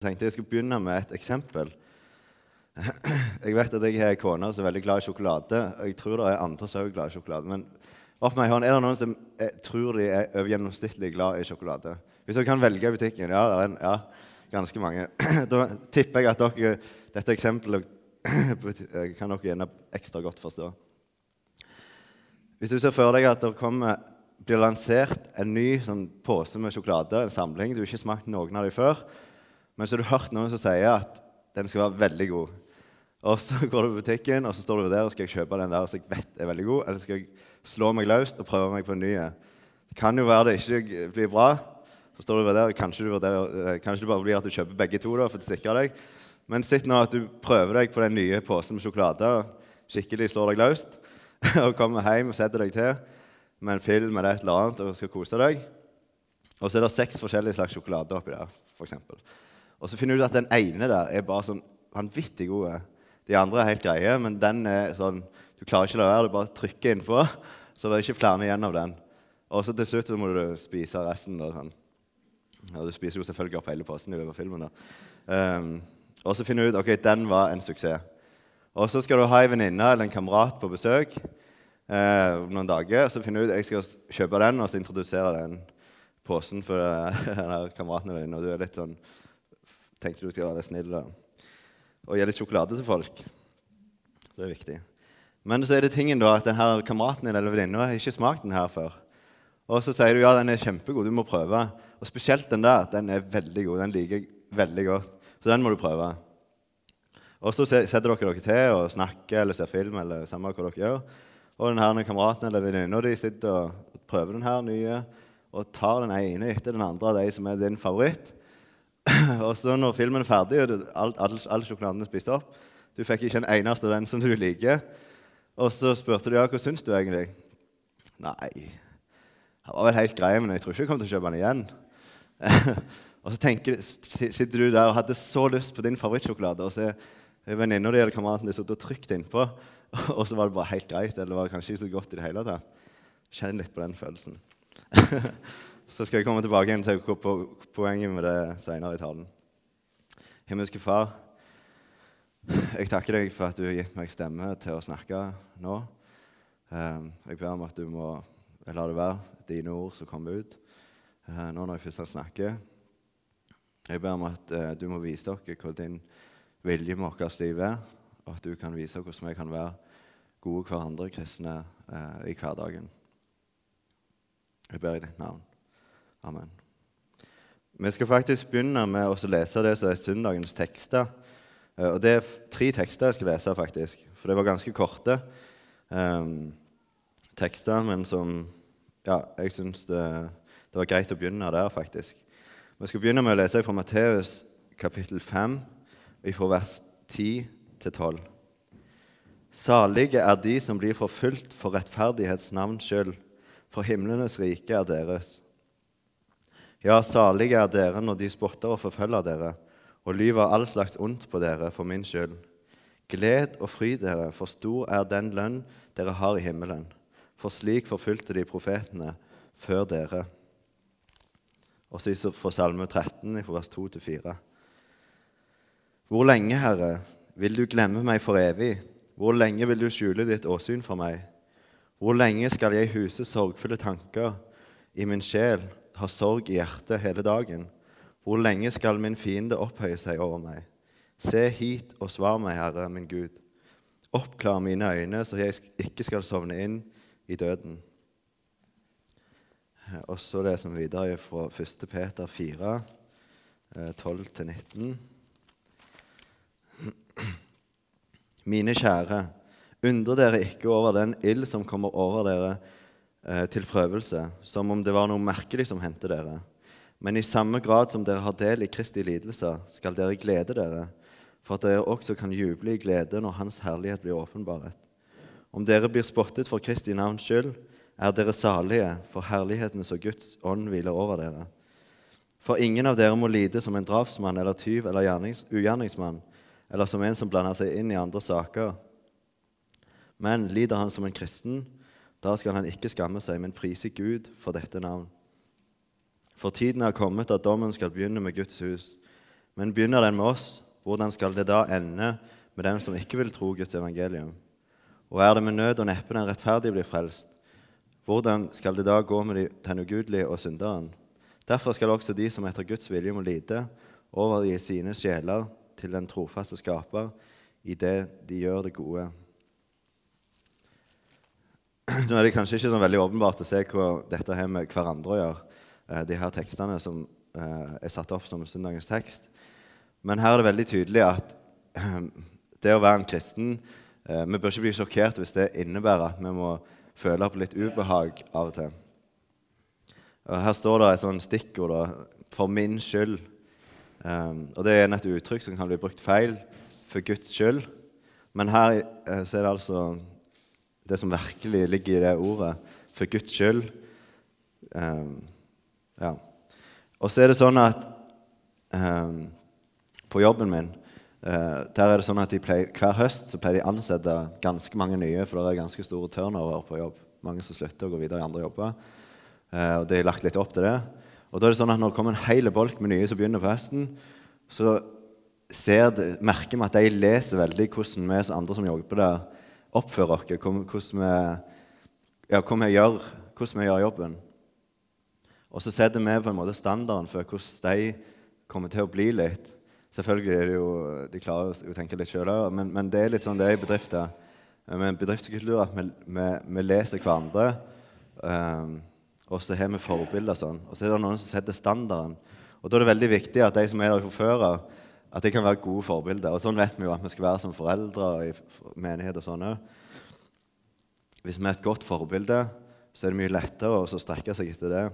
Jeg tenkte jeg skulle begynne med et eksempel. Jeg vet at jeg har en kone som er veldig glad i sjokolade. og Jeg tror det er andre som er glad i sjokolade. Men opp med hånd, er det noen som er, tror de er overgjennomsnittlig glad i sjokolade? Hvis dere kan velge i butikken Ja, det er en, ja ganske mange. Da tipper jeg at dere, dette eksempelet kan dere gjerne ekstra godt forstå. Hvis du ser for deg at det kommer, blir lansert en ny sånn, pose med sjokolade, en samling Du har ikke smakt noen av dem før. Men så har du hørt noen som sier at den skal være veldig god. Og så går du på butikken og så står du der og skal jeg kjøpe den der som jeg vet er veldig god, eller skal jeg slå meg løs og prøve meg på en ny. Det kan jo være det ikke blir bra. Så står du der, Kanskje, du vurderer, eh, kanskje det bare blir at du kjøper begge to da, for å sikre deg. Men sitt nå at du prøver deg på den nye posen med sjokolade og skikkelig slår deg løst, og kommer hjem og setter deg til med en film eller et eller annet og skal kose deg. Og så er det seks forskjellige slags sjokolade oppi der. Eksempel. Og så finner du ut at den ene der er bare sånn vanvittig god. De andre er helt greie, men den er sånn Du klarer ikke å la være, du bare trykker innpå, så det er ikke flere igjen av den. Og så til slutt må du spise resten. Da, sånn. Og du spiser jo selvfølgelig opp hele posen i løpet av filmen. da. Um, og så finner du ut ok, den var en suksess. Og så skal du ha ei venninne eller en kamerat på besøk eh, noen dager. og Så finner du ut jeg skal kjøpe den og så introdusere den posen for uh, kameraten din. Og du er litt sånn tenker du skal være snill og, gi litt sjokolade til folk. Det er viktig. Men så er det tingen da at denne kameraten din eller venninna har ikke smakt den her før. Og så sier du ja, den er kjempegod, du må prøve. Og spesielt den der. Den er veldig god. Den liker jeg veldig godt. Så den må du prøve. Og så setter dere dere til og snakker eller ser film eller samme hva dere gjør. Og denne kameraten eller venninna di sitter og prøver den her nye og tar den ene etter den andre av de som er din favoritt. og så når filmen er ferdig, og all, all, all sjokoladen er spist opp Du fikk ikke en eneste av den som du liker. Og så spurte du ja, hva syns du egentlig. Nei, det var vel helt grei, men jeg tror ikke jeg kommer til å kjøpe den igjen. og så tenker, sitter du der og hadde så lyst på din favorittsjokolade, og så er venninna di eller kameraten din sittet og trykt innpå, og så var det bare helt greit, eller var det kanskje ikke så godt i det hele tatt. Kjenn litt på den følelsen. Så skal jeg komme tilbake igjen til poenget med det senere i talen. Himmelske Far, jeg takker deg for at du har gitt meg stemme til å snakke nå. Ehm, jeg ber om at du må la det være dine ord som kommer ut eh, nå når jeg først snakker. Jeg ber om at eh, du må vise dere hva din vilje med vårt liv er, og at du kan vise hvordan vi kan være gode hverandre kristne eh, i hverdagen. Jeg ber i ditt navn. Amen. Vi skal faktisk begynne med å lese det som er søndagens tekster. Eh, og Det er tre tekster jeg skal lese, faktisk, for det var ganske korte um, tekster. Men som Ja, jeg syns det, det, var greit å begynne der, faktisk. Vi skal begynne med å lese fra Matteus kapittel 5, fra vers 10 til 12. Salige er de som blir forfulgt for rettferdighets navns skyld, for himlenes rike er deres. Ja, salige er dere når de spotter og forfølger dere og lyver all slags ondt på dere for min skyld. Gled og fry dere, for stor er den lønn dere har i himmelen. For slik forfulgte de profetene før dere. Og så for Salme 13, fra vers 2-4. Hvor lenge, Herre, vil du glemme meg for evig? Hvor lenge vil du skjule ditt åsyn for meg? Hvor lenge skal jeg huse sorgfulle tanker i min sjel har sorg i hjertet hele dagen. Hvor lenge skal min fiende opphøye seg over meg? Se hit og svar meg, Herre, min Gud. Oppklar mine øyne, så jeg ikke skal sovne inn i døden. Og så leser vi videre fra 1. Peter 4, 12-19. Mine kjære, undre dere ikke over den ild som kommer over dere Eh, til prøvelse, som om det var noe merkelig som hendte dere. Men i samme grad som dere har del i Kristi lidelser, skal dere glede dere, for at dere også kan juble i glede når Hans herlighet blir åpenbaret. Om dere blir spottet for Kristi navns skyld, er dere salige, for herlighetens og Guds ånd hviler over dere. For ingen av dere må lide som en drapsmann eller tyv eller ugjerningsmann, eller som en som blander seg inn i andre saker. Men lider han som en kristen, da skal han ikke skamme seg, men prise Gud for dette navn. For tiden er kommet at dommen skal begynne med Guds hus. Men begynner den med oss, hvordan skal det da ende med dem som ikke vil tro Guds evangelium? Og er det med nød og neppe den rettferdige blir frelst? Hvordan skal det da gå med den ugudelige og synderen? Derfor skal også de som etter Guds vilje må lide, overgi sine sjeler til den trofaste skaper i det de gjør det gode. Nå er det kanskje ikke sånn veldig åpenbart å se hva dette har med hverandre å gjøre, eh, de her tekstene som eh, er satt opp som søndagens tekst. Men her er det veldig tydelig at eh, det å være en kristen Vi bør ikke bli sjokkert hvis det innebærer at vi må føle på litt ubehag av og til. Og her står det et sånt stikkord da, 'for min skyld'. Um, og Det er et uttrykk som kan bli brukt feil for Guds skyld. Men her så er det altså det som virkelig ligger i det ordet, for Guds skyld. Um, ja. Og så er det sånn at um, på jobben min uh, der er det sånn at pleier, Hver høst så pleier de ansette ganske mange nye, for det er ganske store turnover på jobb. Mange som slutter og går videre i andre jobber. Uh, og Det er lagt litt opp til det. Og da er det sånn at Når det kommer en hel bolk med nye som begynner på høsten, så det, merker vi at de leser veldig hvordan vi som andre som jobber der, oppfører oss, hvordan vi, ja, vi gjør, hvordan vi gjør jobben. Og så setter vi på en måte standarden for hvordan de kommer til å bli litt. Selvfølgelig er det jo, De klarer å tenke litt sjøl men, men, det er litt sånn det er i bedrifter. Med bedriftskultur at vi, vi, vi leser hverandre. Um, og så har vi forbilder. sånn. Og så er det noen som setter standarden. Og Da er det veldig viktig at de som er der fra før at det kan være gode forbilder. Og Sånn vet vi jo at vi skal være som foreldre i menighet og sånn Hvis vi er et godt forbilde, så er det mye lettere å strekke seg etter det.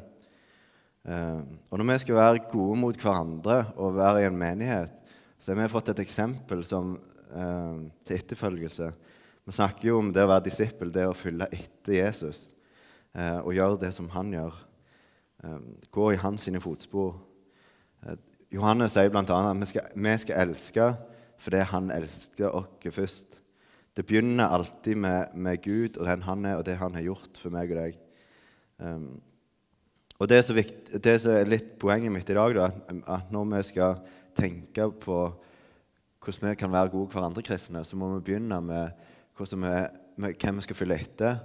Uh, og når vi skal være gode mot hverandre og være i en menighet, så har vi fått et eksempel som, uh, til etterfølgelse. Vi snakker jo om det å være disippel, det å følge etter Jesus uh, og gjøre det som han gjør. gå i hans sine fotspor. Johannes sier bl.a. at vi skal, vi skal elske fordi han elsker oss først. Det begynner alltid med, med, Gud og den han er, og det han har gjort for meg og deg. Um, og det, vikt, det som er litt poenget mitt i dag, da, at når vi skal tenke på hvordan vi kan være gode hverandre kristne, så må vi begynne med, vi, med hvem vi skal følge etter,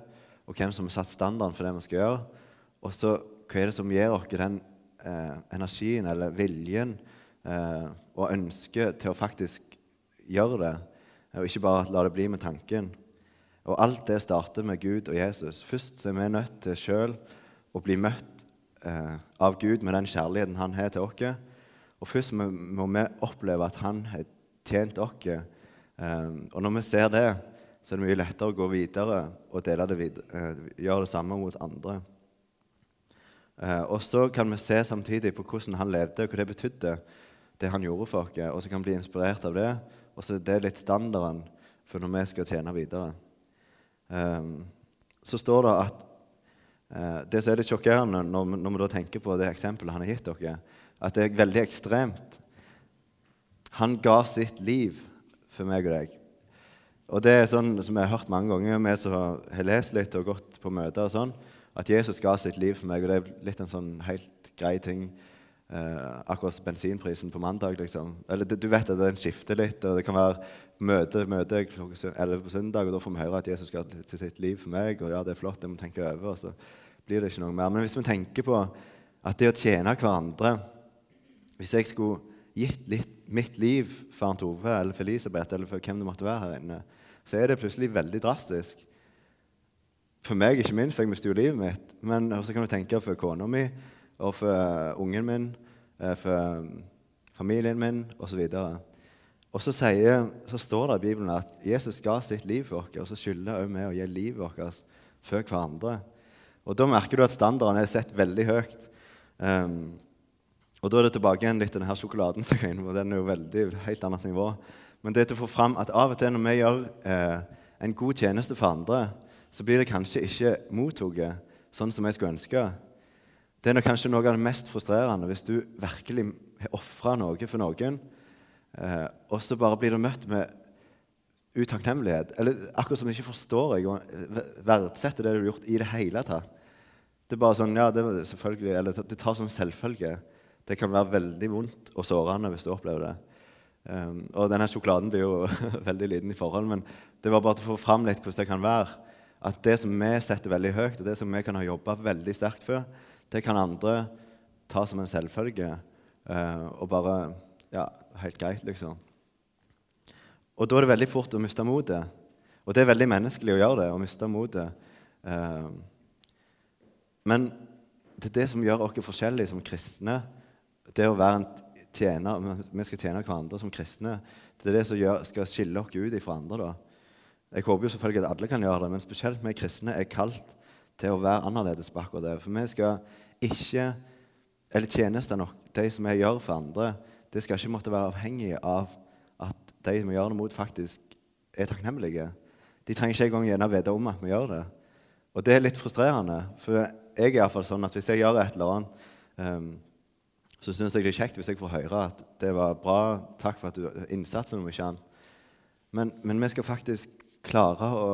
og hvem som har satt standarden for det vi skal gjøre. Og så hva er det som gir oss den eh, energien eller viljen eh, og ønsket til å faktisk gjøre det, og ikke bare la det bli med tanken. Og alt det starter med Gud og Jesus. Først er vi nødt til sjøl å bli møtt eh, av Gud med den kjærligheten han har til oss. Og først må, vi oppleve at han har tjent oss. Eh, og når vi ser det, så er det mye lettere å gå videre og videre, eh, gjøre det samme mot andre. Eh, og så kan vi se samtidig på hvordan han levde, og hva det betydde, det han gjorde for oss. Og så kan vi bli inspirert av det. Og så er det litt standarden for når vi skal tjene videre. Um, så står det at uh, det som er litt sjokkerende når, når, vi da tenker på det eksempelet han har gitt dere, at det er veldig ekstremt. Han ga sitt liv for meg og deg. Og det er sånn som jeg har hørt mange ganger, vi som har lest litt og gått på møter og sånn, at Jesus ga sitt liv for meg, og det er litt en sånn helt grei ting. Eh, akkurat bensinprisen på mandag. liksom. Eller Du vet at den skifter litt. og Det kan være møte, møte klokka 11 på søndag, og da får vi høre at Jesus ga sitt liv for meg. og ja, det er flott, det må vi tenke over, og så blir det ikke noe mer. Men hvis vi tenker på at det å tjene hverandre Hvis jeg skulle gitt litt, mitt liv for Arnt Ove eller for Elisabeth eller for hvem det måtte være her inne, så er det plutselig veldig drastisk. For meg, ikke minst, for jeg mister jo livet mitt. Men så kan du tenke for kona mi og for uh, ungen min, uh, for um, familien min osv. Og så, sier, så står det i Bibelen at Jesus ga sitt liv for oss, og så skylder også vi å gi livet vårt for hverandre. Og Da merker du at standarden er sett veldig høyt. Um, og Da er det tilbake igjen litt til denne sjokoladen. som inn, og Den er jo veldig helt annet nivå. Men det er til å få fram at av og til når vi gjør eh, en god tjeneste for andre, så blir det kanskje ikke mottatt sånn som jeg skulle ønske. Det er nok kanskje noe av det mest frustrerende hvis du virkelig har ofra noe for noen, eh, og så bare blir du møtt med utakknemlighet. Eller akkurat som du ikke forstår jeg og verdsetter det du har gjort i det hele tatt. Det er bare sånn, ja, det, selvfølgelig, eller det tar som selvfølge Det kan være veldig vondt og sårende hvis du opplever det. Um, og denne sjokoladen blir jo veldig liten i forhold, men det var bare til å få fram litt hvordan det kan være. At det som vi setter veldig høyt, og det som vi kan ha jobba veldig sterkt for, det kan andre ta som en selvfølge eh, og bare Ja, helt greit, liksom. Og da er det veldig fort å miste motet. Og det er veldig menneskelig å gjøre det, å miste motet. Eh, men det er det som gjør oss forskjellige som kristne. Det å være en tjener, Vi skal tjene hverandre som kristne. Det er det som gjør, skal skille oss ut fra andre. da. Jeg håper jo selvfølgelig at alle kan gjøre det, men spesielt vi kristne er kalt til å være annerledes på akkurat det. For vi skal ikke Eller tjenester nok, de som vi gjør for andre, det skal ikke måtte være avhengig av at de vi gjør det mot, faktisk er takknemlige. De trenger ikke engang gjerne vite om at vi gjør det. Og det er litt frustrerende. For jeg er iallfall sånn at hvis jeg gjør et eller annet, um, så syns jeg det er kjekt hvis jeg får høre at det var bra, takk for at du innsatsen om ikke annet. Men, men, vi skal faktisk klare å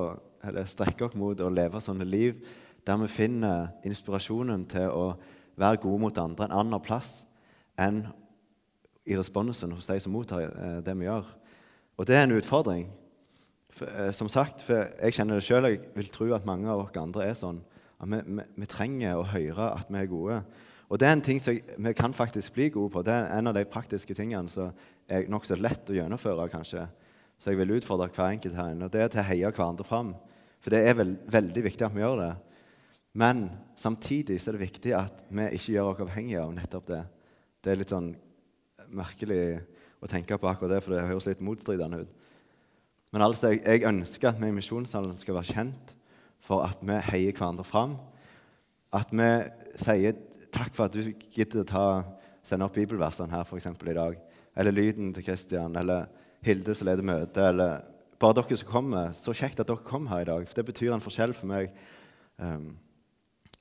strekke oss mot å leve sånne liv der vi finner inspirasjonen til å være gode mot andre en annen plass enn i responsen hos de som mottar eh, det vi gjør. Og det er en utfordring. For, eh, som sagt, for jeg kjenner det sjøl, jeg vil tro at mange av oss andre er sånn. At vi, vi, vi, trenger å høre at vi er gode. Og det er en ting som vi kan faktisk bli gode på. Det er en av de praktiske tingene som er nokså lett å gjennomføre, kanskje. Så jeg vil utfordre hver enkelt her inne. Og det er til å heie hverandre fram. For det er veld, veldig viktig at vi gjør det. Men samtidig så er det viktig at vi ikke gjør oss avhengige av nettopp det. Det er litt sånn merkelig å tenke på akkurat det, for det høres litt motstridende ut. Men altså, jeg ønsker at vi i Misjonssalen skal være kjent for at vi heier hverandre fram. At vi sier takk for at du gidder å sende opp bibelversene her for i dag. Eller lyden til Kristian, eller Hilde som leder møtet, eller bare dere som kommer. Så kjekt at dere kom her i dag, for det betyr en forskjell for meg. Um,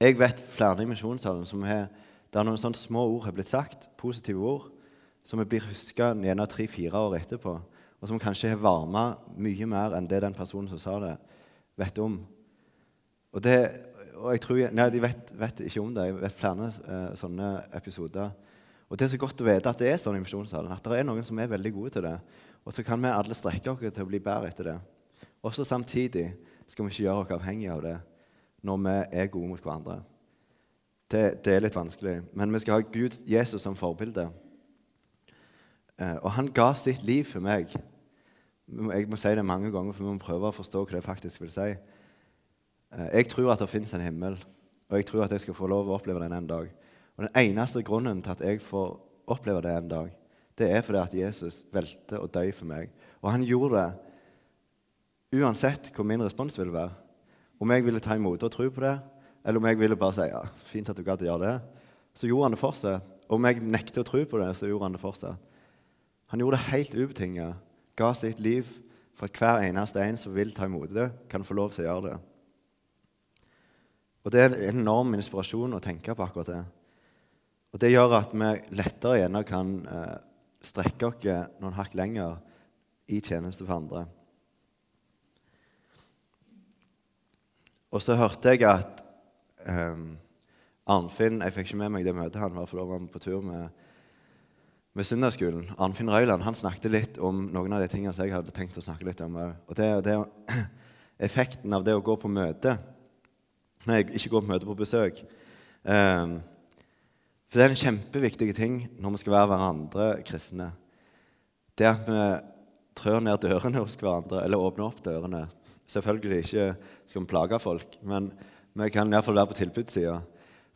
jeg vet flere i Misjonssalen som har, der noen sånne små ord har blitt sagt, positive ord, som blir huska gjerne tre-fire år etterpå, og som kanskje har varma mye mer enn det den personen som sa det, vet om. Og, det, og jeg tror, nei, De vet, vet, ikke om det. Jeg vet flere uh, sånne episoder. Og Det er så godt å vite at det er sånn i misjonssalen, at det er noen som er veldig gode til det. Og så kan vi alle strekke oss til å bli bedre etter det. Også samtidig skal vi ikke gjøre oss avhengige av det når vi er gode mot hverandre. Det, det, er litt vanskelig. Men vi skal ha Gud, Jesus, som forbilde. Eh, og han ga sitt liv for meg. Jeg må si det mange ganger, for vi må prøve å forstå hva det faktisk vil si. Eh, jeg tror at det fins en himmel, og jeg tror at jeg skal få lov å oppleve den en dag. Og Den eneste grunnen til at jeg får oppleve det en dag, det er fordi at Jesus valgte å dø for meg. Og han gjorde det uansett hvor min respons ville være. Om jeg ville ta imot og tro på det, eller om jeg ville bare si ja, fint at du gadd å gjøre det, så gjorde han det fortsatt. Om jeg nekter å tro på det, så gjorde han det fortsatt. Han gjorde det helt ubetinget. Ga sitt liv for at hver eneste en som vil ta imot det, kan få lov til å gjøre det. Og Det er en enorm inspirasjon å tenke på akkurat det. Og Det gjør at vi lettere igjen kan eh, strekke oss noen hakk lenger i tjeneste for andre. Og så hørte jeg at um, Arnfinn Jeg fikk ikke med meg det møtet han var, for da var vi på tur med med søndagsskolen. Arnfinn Røyland han snakket litt om noen av de tingene som jeg hadde tenkt å snakke litt om. Og det, det effekten av det å gå på møte Nei, ikke gå på møte på besøk. Um, for det er en kjempeviktig ting når vi skal være hverandre kristne. Det at vi trør ned dørene hos hverandre, eller åpner opp dørene. Selvfølgelig ikke skal vi plage folk, men vi kan iallfall være på tilbudssida.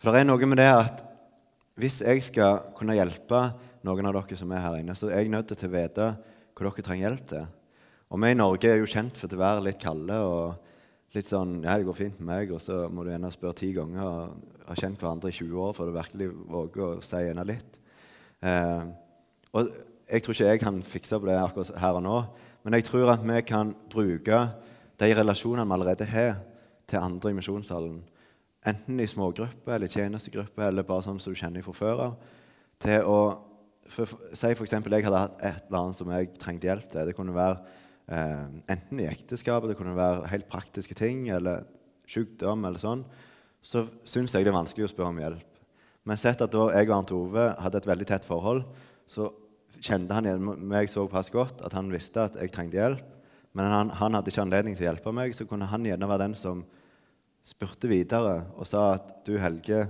For det er noe med det at hvis jeg skal kunne hjelpe noen av dere som er her inne, så er jeg nødt til å vite hva dere trenger hjelp til. Og vi i Norge er jo kjent for å være litt kalde og litt sånn Ja, det går fint med meg, og så må du gjerne spørre ti ganger og ha kjent hverandre i 20 år før du virkelig våger å si enda litt. Eh, og jeg tror ikke jeg kan fikse på det akkurat her og nå, men jeg tror at vi kan bruke de relasjonene vi allerede har, til andre i misjonssalen. Enten i smågrupper eller tjenestegrupper eller bare sånn som du kjenner fra før av. Til å for, Si f.eks. jeg hadde hatt et eller annet som jeg trengte hjelp til. Det kunne være enten i ekteskapet, det kunne være helt praktiske ting, eller sykdom eller sånn. Så syns jeg det er vanskelig å spørre om hjelp. Men sett at da jeg og Arnt Ove hadde et veldig tett forhold, så kjente han igjen meg såpass godt at han visste at jeg trengte hjelp. Men han, han, hadde ikke anledning til å hjelpe meg, så kunne han gjerne være den som spurte videre og sa at du, Helge,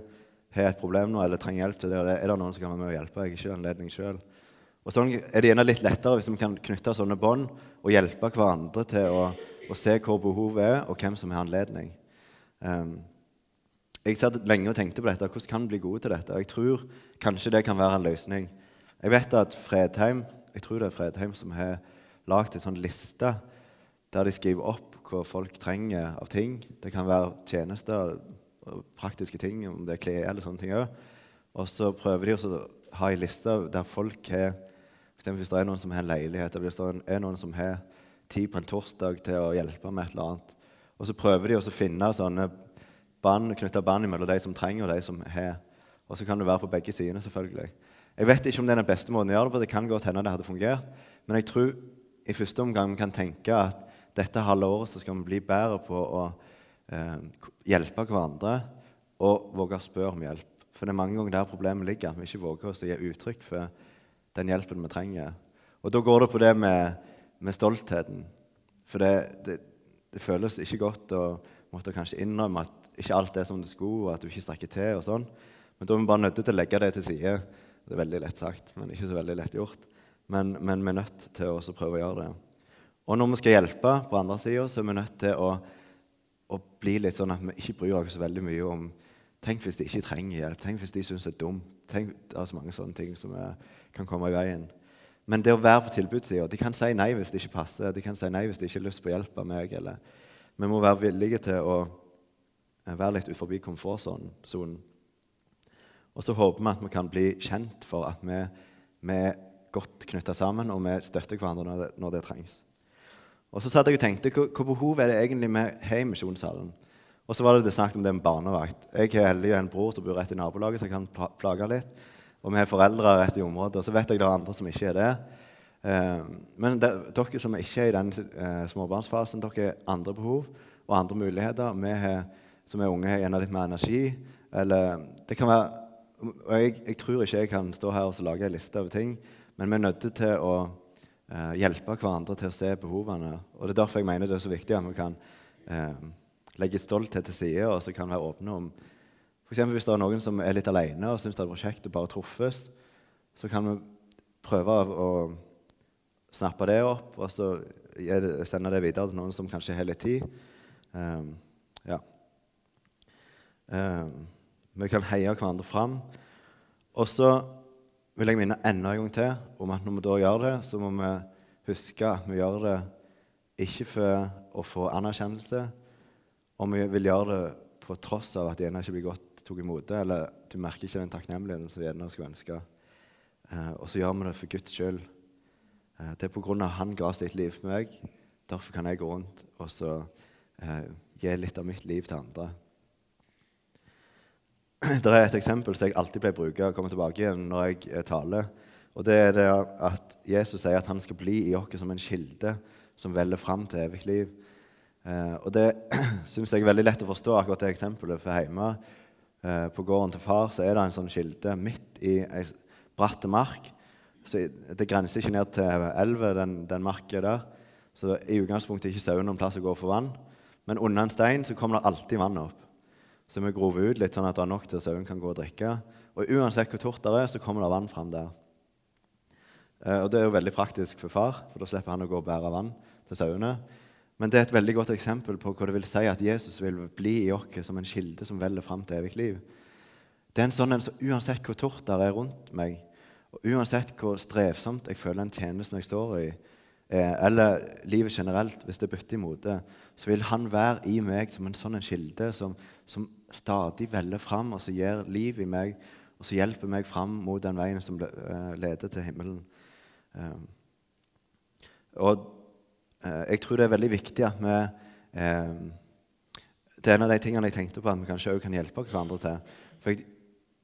har et problem nå eller trenger hjelp til det, og det er det noen som kan være med og hjelpe. Jeg har ikke anledning selv. Og Sånn er det gjerne litt lettere hvis vi kan knytte sånne bånd og hjelpe hverandre til å, å, se hvor behovet er, og hvem som har anledning. Um, jeg satt lenge og tenkte på dette. Hvordan kan vi bli gode til dette? Og jeg tror kanskje det kan være en løsning. Jeg vet at Fredheim jeg tror det er Fredheim som har lagd en sånn liste der de skriver opp hva folk trenger av ting. Det kan være tjenester praktiske ting, om det er klær eller sånne ting òg. Og så prøver de å ha en liste der folk har Hvis det er noen som har en leilighet, eller hvis det er noen som har tid på en torsdag til å hjelpe med et eller annet, og så prøver de å finne sånne band, knytte bånd mellom de som trenger, og de som har. Og så kan det være på begge sidene, selvfølgelig. Jeg vet ikke om det er den beste måten å gjøre det på. Det kan godt hende det hadde fungert. Men jeg tror i første omgang vi kan tenke at dette halve året så skal vi bli bedre på å eh, hjelpe hverandre og våge å spørre om hjelp. For det er mange ganger der problemet ligger, at vi ikke våger oss å gi uttrykk for den hjelpen vi trenger. Og da går det på det med, med stoltheten. For det, det, det, føles ikke godt å måtte kanskje innrømme at ikke alt er som det skulle, og at du ikke strekker til. og sånn. Men da er vi bare nødt til å legge det til side. Det er veldig lett sagt, men ikke så veldig lett gjort. Men, men vi er nødt til å prøve å gjøre det. Og når vi skal hjelpe på andre sida, så er vi nødt til å, å, bli litt sånn at vi ikke bryr oss så veldig mye om Tenk hvis de ikke trenger hjelp. Tenk hvis de syns det er dumt. Tenk, det er så mange sånne ting som er, kan komme i veien. Men det å være på tilbudssida De kan si nei hvis det ikke passer. De kan si nei hvis de ikke har lyst på hjelp av meg. Eller. Vi må være villige til å eh, være litt utenfor komfortsonen. Og så håper vi at vi kan bli kjent for at vi, vi er godt knytta sammen, og vi støtter hverandre når det, når det trengs. Og så satt jeg og tenkte hva, behov er det egentlig vi har i misjonshallen? Og så var det det snakket om det med barnevakt. Jeg har heldig en bror som bor rett i nabolaget, så jeg kan plage litt. Og vi har foreldre rett i området. Og så vet jeg det er andre som ikke er det. Eh, men dere som ikke er i den eh, småbarnsfasen, dere har andre behov og andre muligheter. Vi har, som er unge, har gjerne litt mer energi. Eller det kan være Og jeg, jeg tror ikke jeg kan stå her og lage en liste over ting, men vi er nødt til å eh, hjelpe hverandre til å se behovene. Og Det er derfor jeg mener det er så viktig at vi kan eh, legge stolthet til side og så kan være åpne om for Hvis det er noen som er litt alene og syns det er kjekt å bare truffes, så kan vi prøve å snappe det opp og så sende det videre til noen som kanskje har litt tid. Um, ja. um, vi kan heie hverandre fram. Og så vil jeg minne enda en gang til om at når vi da gjør det, så må vi huske at vi gjør det ikke for å få anerkjennelse, og vi vil gjøre det på tross av at de gjerne ikke blir godt tatt imot, det, eller du merker ikke den takknemligheten som vi gjerne skulle ønske. Eh, og så gjør vi det for Guds skyld. Eh, det er på grunn av Han ga sitt liv for meg. Derfor kan jeg gå rundt og så eh, gi litt av mitt liv til andre. Det er et eksempel som jeg alltid pleier å bruke og komme tilbake igjen når jeg eh, taler. Og det er det at Jesus sier at han skal bli i oss som en kilde som velger fram til evig liv. Eh, og det syns jeg er veldig lett å forstå, akkurat det eksempelet. For hjemme eh, på gården til far så er det en sånn kilde midt i ei bratt mark. Så det grenser ikke ned til elva, den, den marka der. Så i utgangspunktet er ikke sauene noen plass å gå for vann. Men under en stein så kommer det alltid vann opp. Så vi grover ut litt sånn at det er nok til at sauen kan gå og drikke. Og uansett hvor tort det er, så kommer det vann fram der. Eh, og det er jo veldig praktisk for far, for da slipper han å gå og bære vann til sauene. Men det er et veldig godt eksempel på hva det vil si at Jesus vil bli i oss som en kilde som velger fram til evig liv. Det er en sånn en som uansett hvor tort det er rundt meg, og uansett hvor strevsomt jeg føler den tjenesten jeg står i, eh, eller livet generelt, hvis det bytter imot det, så vil han være i meg som en sånn en kilde som, som stadig velger fram, og som gir liv i meg, og som hjelper meg fram mot den veien som eh, leder til himmelen. Eh, og jeg tror det er veldig viktig at vi eh, Det er en av de tingene jeg tenkte på at vi kanskje også kan hjelpe hverandre til. For jeg,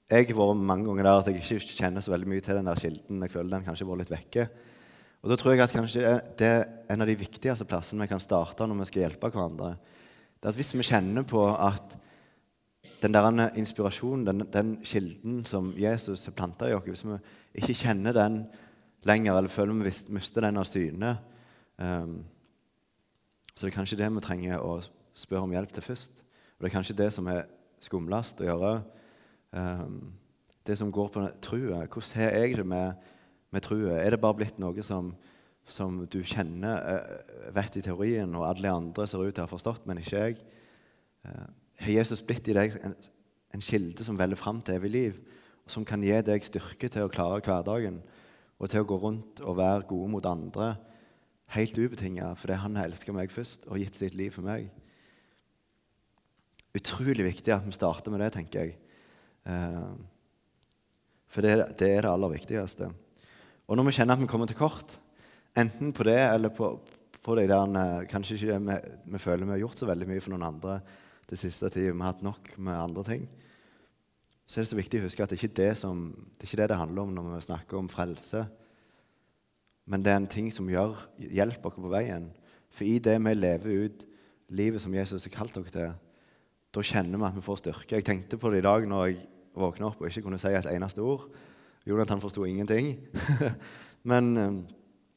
jeg har vært mange ganger der at jeg ikke kjenner så veldig mye til den der kilden. Jeg føler den kanskje har vært litt vekke. Og da tror jeg at kanskje det er en av de viktigste plassene vi kan starte når vi skal hjelpe hverandre. Det er at Hvis vi kjenner på at den der inspirasjonen, den, den, kilden som Jesus har planta i oss Hvis vi ikke kjenner den lenger, eller føler vi mister den av syne um, Så det er kanskje det vi trenger å spørre om hjelp til først. Og det er kanskje det som er skumlest å gjøre. Um, det som går på trua. Hvordan har jeg det med, med trua? Er det bare blitt noe som, som du kjenner, uh, vet i teorien, og alle andre ser ut til å ha forstått, men ikke jeg? Uh, har Jesus blitt i deg en, en kilde som velger fram til evig liv, og som kan gi deg styrke til å klare hverdagen og til å gå rundt og være gode mot andre helt ubetinget fordi han har elsket meg først og gitt sitt liv for meg. Utrolig viktig at vi starter med det, tenker jeg. Eh, for det, det er det aller viktigste. Og når vi kjenner at vi kommer til kort, enten på det eller på, på det der eh, Kanskje ikke vi, vi føler vi har gjort så veldig mye for noen andre det siste tida, vi har hatt nok med andre ting, så er det så viktig å huske at det ikke er det, som, det, er ikke det det handler om når vi snakker om frelse. Men det er en ting som gjør, hjelper oss på veien. For i det vi lever ut livet som Jesus har kalt dere til, da kjenner vi at vi får styrke. Jeg tenkte på det i dag når jeg våkna opp og ikke kunne si et eneste ord. Jonathan forsto ingenting. Men um,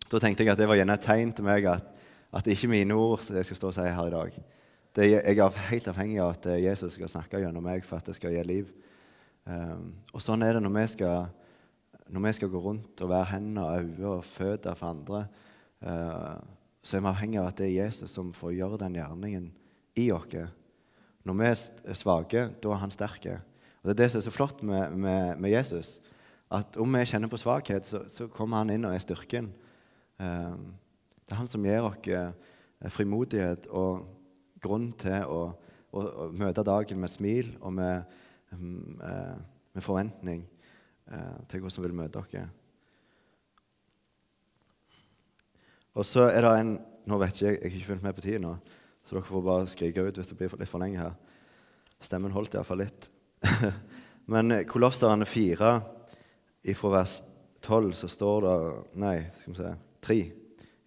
da tenkte jeg at det var gjerne et tegn til meg at, at det ikke er mine ord jeg skal stå og si her i dag. Det, jeg er helt avhengig av at Jesus skal snakke gjennom meg for at det skal gi liv. Um, og sånn er det når vi, skal, når vi skal gå rundt og være hender, øyne og føtter for andre. Uh, så er vi avhengig av at det er Jesus som får gjøre den gjerningen i oss. Når vi er svake, da er han sterk. Og Det er det som er så flott med, med, med Jesus. At om vi kjenner på svakhet, så, så, kommer han inn og er styrken. Um, det er han som gir oss uh, frimodighet og grunn til å, å, å møte dagen med smil og med Mm, eh, med forventning eh, til hvordan vi vil møte dere. Og så er det en Nå vet jeg, jeg har ikke fulgt med på tida nå, så dere får bare skrike ut hvis det blir litt for lenge her. Stemmen holdt iallfall litt. Men Kolosserne 4, ifra vers 12, så står det Nei, skal vi se 3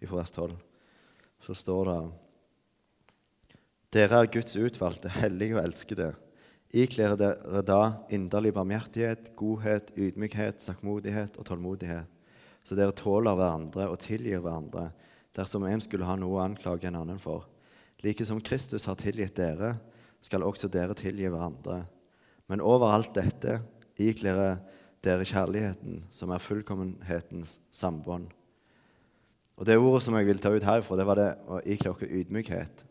ifra vers 12. Så står det Dere er Guds utvalgte, hellige og elskede. Ikler dere da inderlig barmhjertighet, godhet, ydmykhet, sakkmodighet og tålmodighet, så dere tåler hverandre og tilgir hverandre dersom en skulle ha noe å anklage en annen for. Like som Kristus har tilgitt dere, skal også dere tilgi hverandre. Men over alt dette ikler dere kjærligheten, som er fullkommenhetens sambånd. Og Det ordet som jeg vil ta ut herfra, det var det å ikle dere ydmykhet.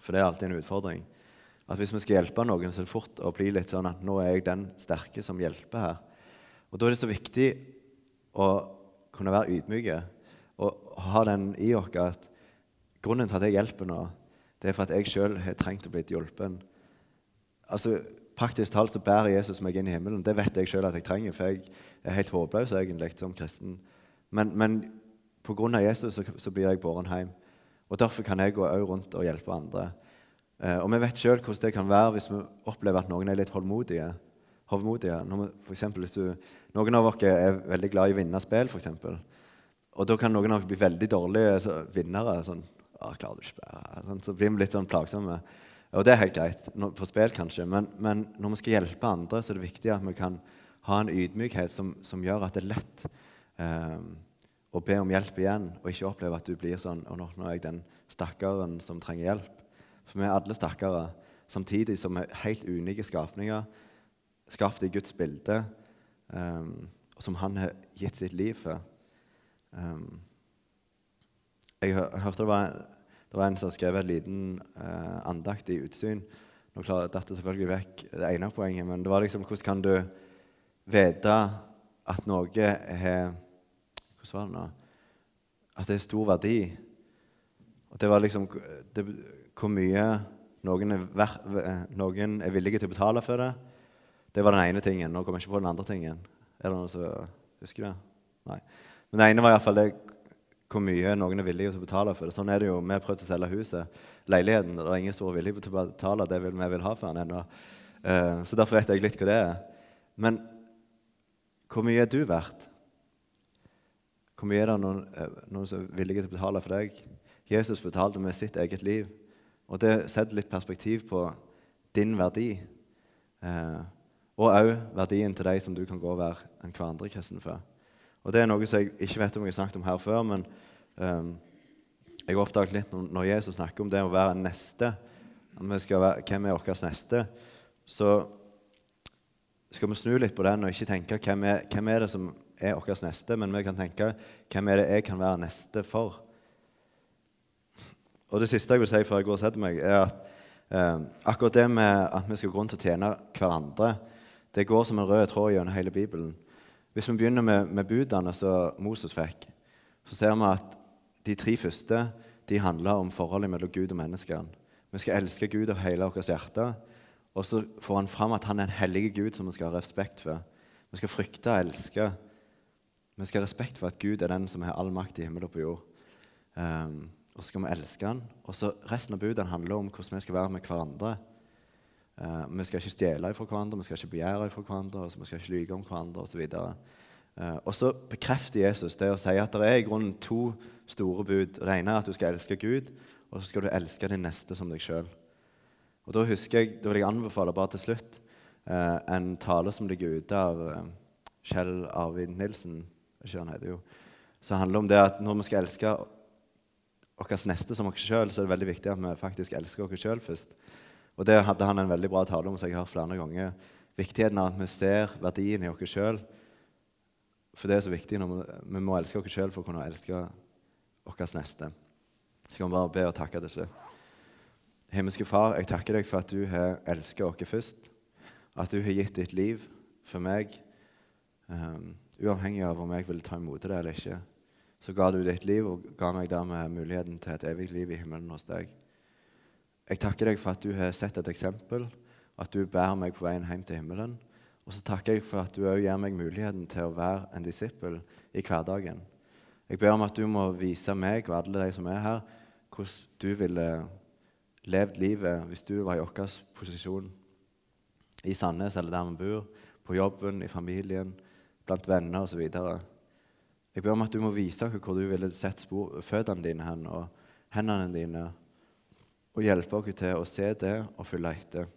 For det er alltid en utfordring at hvis vi skal hjelpe noen, så er det fort å bli litt sånn at nå er jeg den sterke som hjelper her. Og Da er det så viktig å kunne være ydmyke og ha den i oss at grunnen til at jeg hjelper nå, det er for at jeg sjøl har trengt å bli hjulpen. Altså, Praktisk talt så bærer Jesus meg inn i himmelen. Det vet jeg sjøl at jeg trenger, for jeg er helt håpløs egentlig som kristen. Men, men pga. Jesus så, så, blir jeg båren hjem. Og Derfor kan jeg gå rundt og hjelpe andre. Eh, og vi vet sjøl hvordan det kan være hvis vi opplever at noen er litt hovmodige. For eksempel, hvis du, noen av oss er veldig glad i å vinne spill, f.eks. Og da kan noen av oss bli veldig dårlige så, vinnere. Sånn, ah, du ikke. Sånn, så blir vi litt sånn plagsomme. Og det er helt greit på spill, kanskje. Men, men, når vi skal hjelpe andre, så er det viktig at vi kan ha en ydmykhet som, som gjør at det er lett eh, å be om hjelp igjen, og ikke oppleve at du blir sånn Og nå er jeg den stakkaren som trenger hjelp. For vi er alle stakkare, samtidig som vi er helt unike skapninger, skapt i Guds bilde, um, som Han har gitt sitt liv for. Um, jeg, hørte det var, det var, en som skrev en liten uh, andakt i utsyn. Nå klarer dette selvfølgelig vekk det ene poenget, men det var liksom hvordan kan du vite at noe har Hvordan var det nå? At det er stor verdi. Og det var liksom det, hvor mye noen er, eh, noen er, villige til å betale for det. Det var den ene tingen. Nå kommer jeg ikke på den andre tingen. Er det noen som husker det? Nei. Men det ene var iallfall det hvor mye noen er villige til å betale for det. Sånn er det jo. Vi har prøvd å selge huset, leiligheten. Det er ingen som er villig til å betale det vi vil ha for den ennå. Uh, så derfor vet jeg litt hva det er. Men hvor mye er du verdt? Hvor mye er det noen, eh, noen som er villige til å betale for deg? Jesus betalte med sitt eget liv. Og det setter litt perspektiv på din verdi. Eh, og òg verdien til deg som du kan gå og være en hverandre kristen for. Og Det er noe som jeg ikke vet om jeg har snakket om her før, men um, jeg har oppdaget litt når Jesus snakker om det å være neste, være, hvem er vår neste, så skal vi snu litt på den og ikke tenke hvem er, hvem er det som er vår neste, men vi kan tenke hvem er det jeg kan være neste for? Og Det siste jeg vil si før jeg går og setter meg, er at eh, akkurat det med at vi skal gå rundt og tjene hverandre, det går som en rød tråd gjennom hele Bibelen. Hvis vi begynner med, med budene som Moses fikk, så ser vi at de tre første de handler om forholdet mellom Gud og menneskene. Vi skal elske Gud av hele vårt hjerte. Og så får han fram at han er en hellig Gud som vi skal ha respekt for. Vi skal frykte og elske. Vi skal ha respekt for at Gud er den som har all makt i himmel og på jord. Um, og så skal vi elske han. Og så Resten av budene handler om hvordan vi skal være med hverandre. Uh, vi skal ikke stjele fra hverandre, vi skal ikke begjære fra hverandre, vi skal ikke lyge om hverandre osv. Uh, og så bekrefter Jesus det å si at det er i grunnen to store bud. Det ene er at du skal elske Gud, og så skal du elske din neste som deg sjøl. Og da husker jeg, da vil jeg anbefale bare til slutt uh, en tale som ligger ute av Kjell Arvid Nilsen, ikke han heter jo, som handler om det at når vi skal elske vår neste som oss sjøl, så er det veldig viktig at vi faktisk elsker oss sjøl først. Og Det hadde han en veldig bra tale om, som jeg har hørt flere ganger. Viktigheten av at vi ser verdien i oss sjøl. For det er så viktig. når Vi, vi må elske oss sjøl for å kunne elske vår neste. Så kan vi bare be og takke til slutt. Himmelske Far, jeg takker deg for at du har elsket oss først. At du har gitt ditt liv for meg, um, uavhengig av om jeg vil ta imot det eller ikke så ga du ditt liv og ga meg dermed muligheten til et evig liv i himmelen hos deg. Jeg takker deg for at du har sett et eksempel, at du bærer meg på veien hjem til himmelen. Og så takker jeg for at du òg gir meg muligheten til å være en disippel i hverdagen. Jeg ber om at du må vise meg og alle de som er her, hvordan du ville levd livet hvis du var i vår posisjon i Sandnes eller der vi bor, på jobben, i familien, blant venner osv. Jeg ber om at du må vise oss hvor du ville sett spor, føttene dine hen, og hendene dine, og hjelpe oss til å se det og følge etter.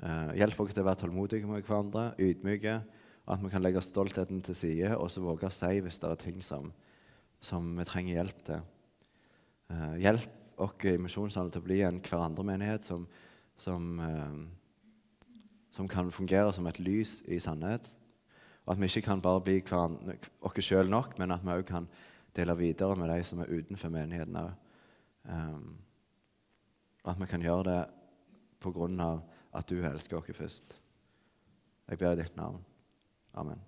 Uh, hjelp oss til å være tålmodige med hverandre, ydmyke, og at vi kan legge stoltheten til side og så våge å si hvis det er ting som, som vi trenger hjelp til. Uh, hjelp oss i Misjonssalen til å bli en hverandre-menighet som, som, uh, som kan fungere som et lys i sannhet. Og at vi ikke kan bare bli oss sjøl nok, men at vi òg kan dele videre med de som er utenfor menigheten òg. Um, at vi kan gjøre det på grunn av at du elsker oss først. Jeg ber i ditt navn. Amen.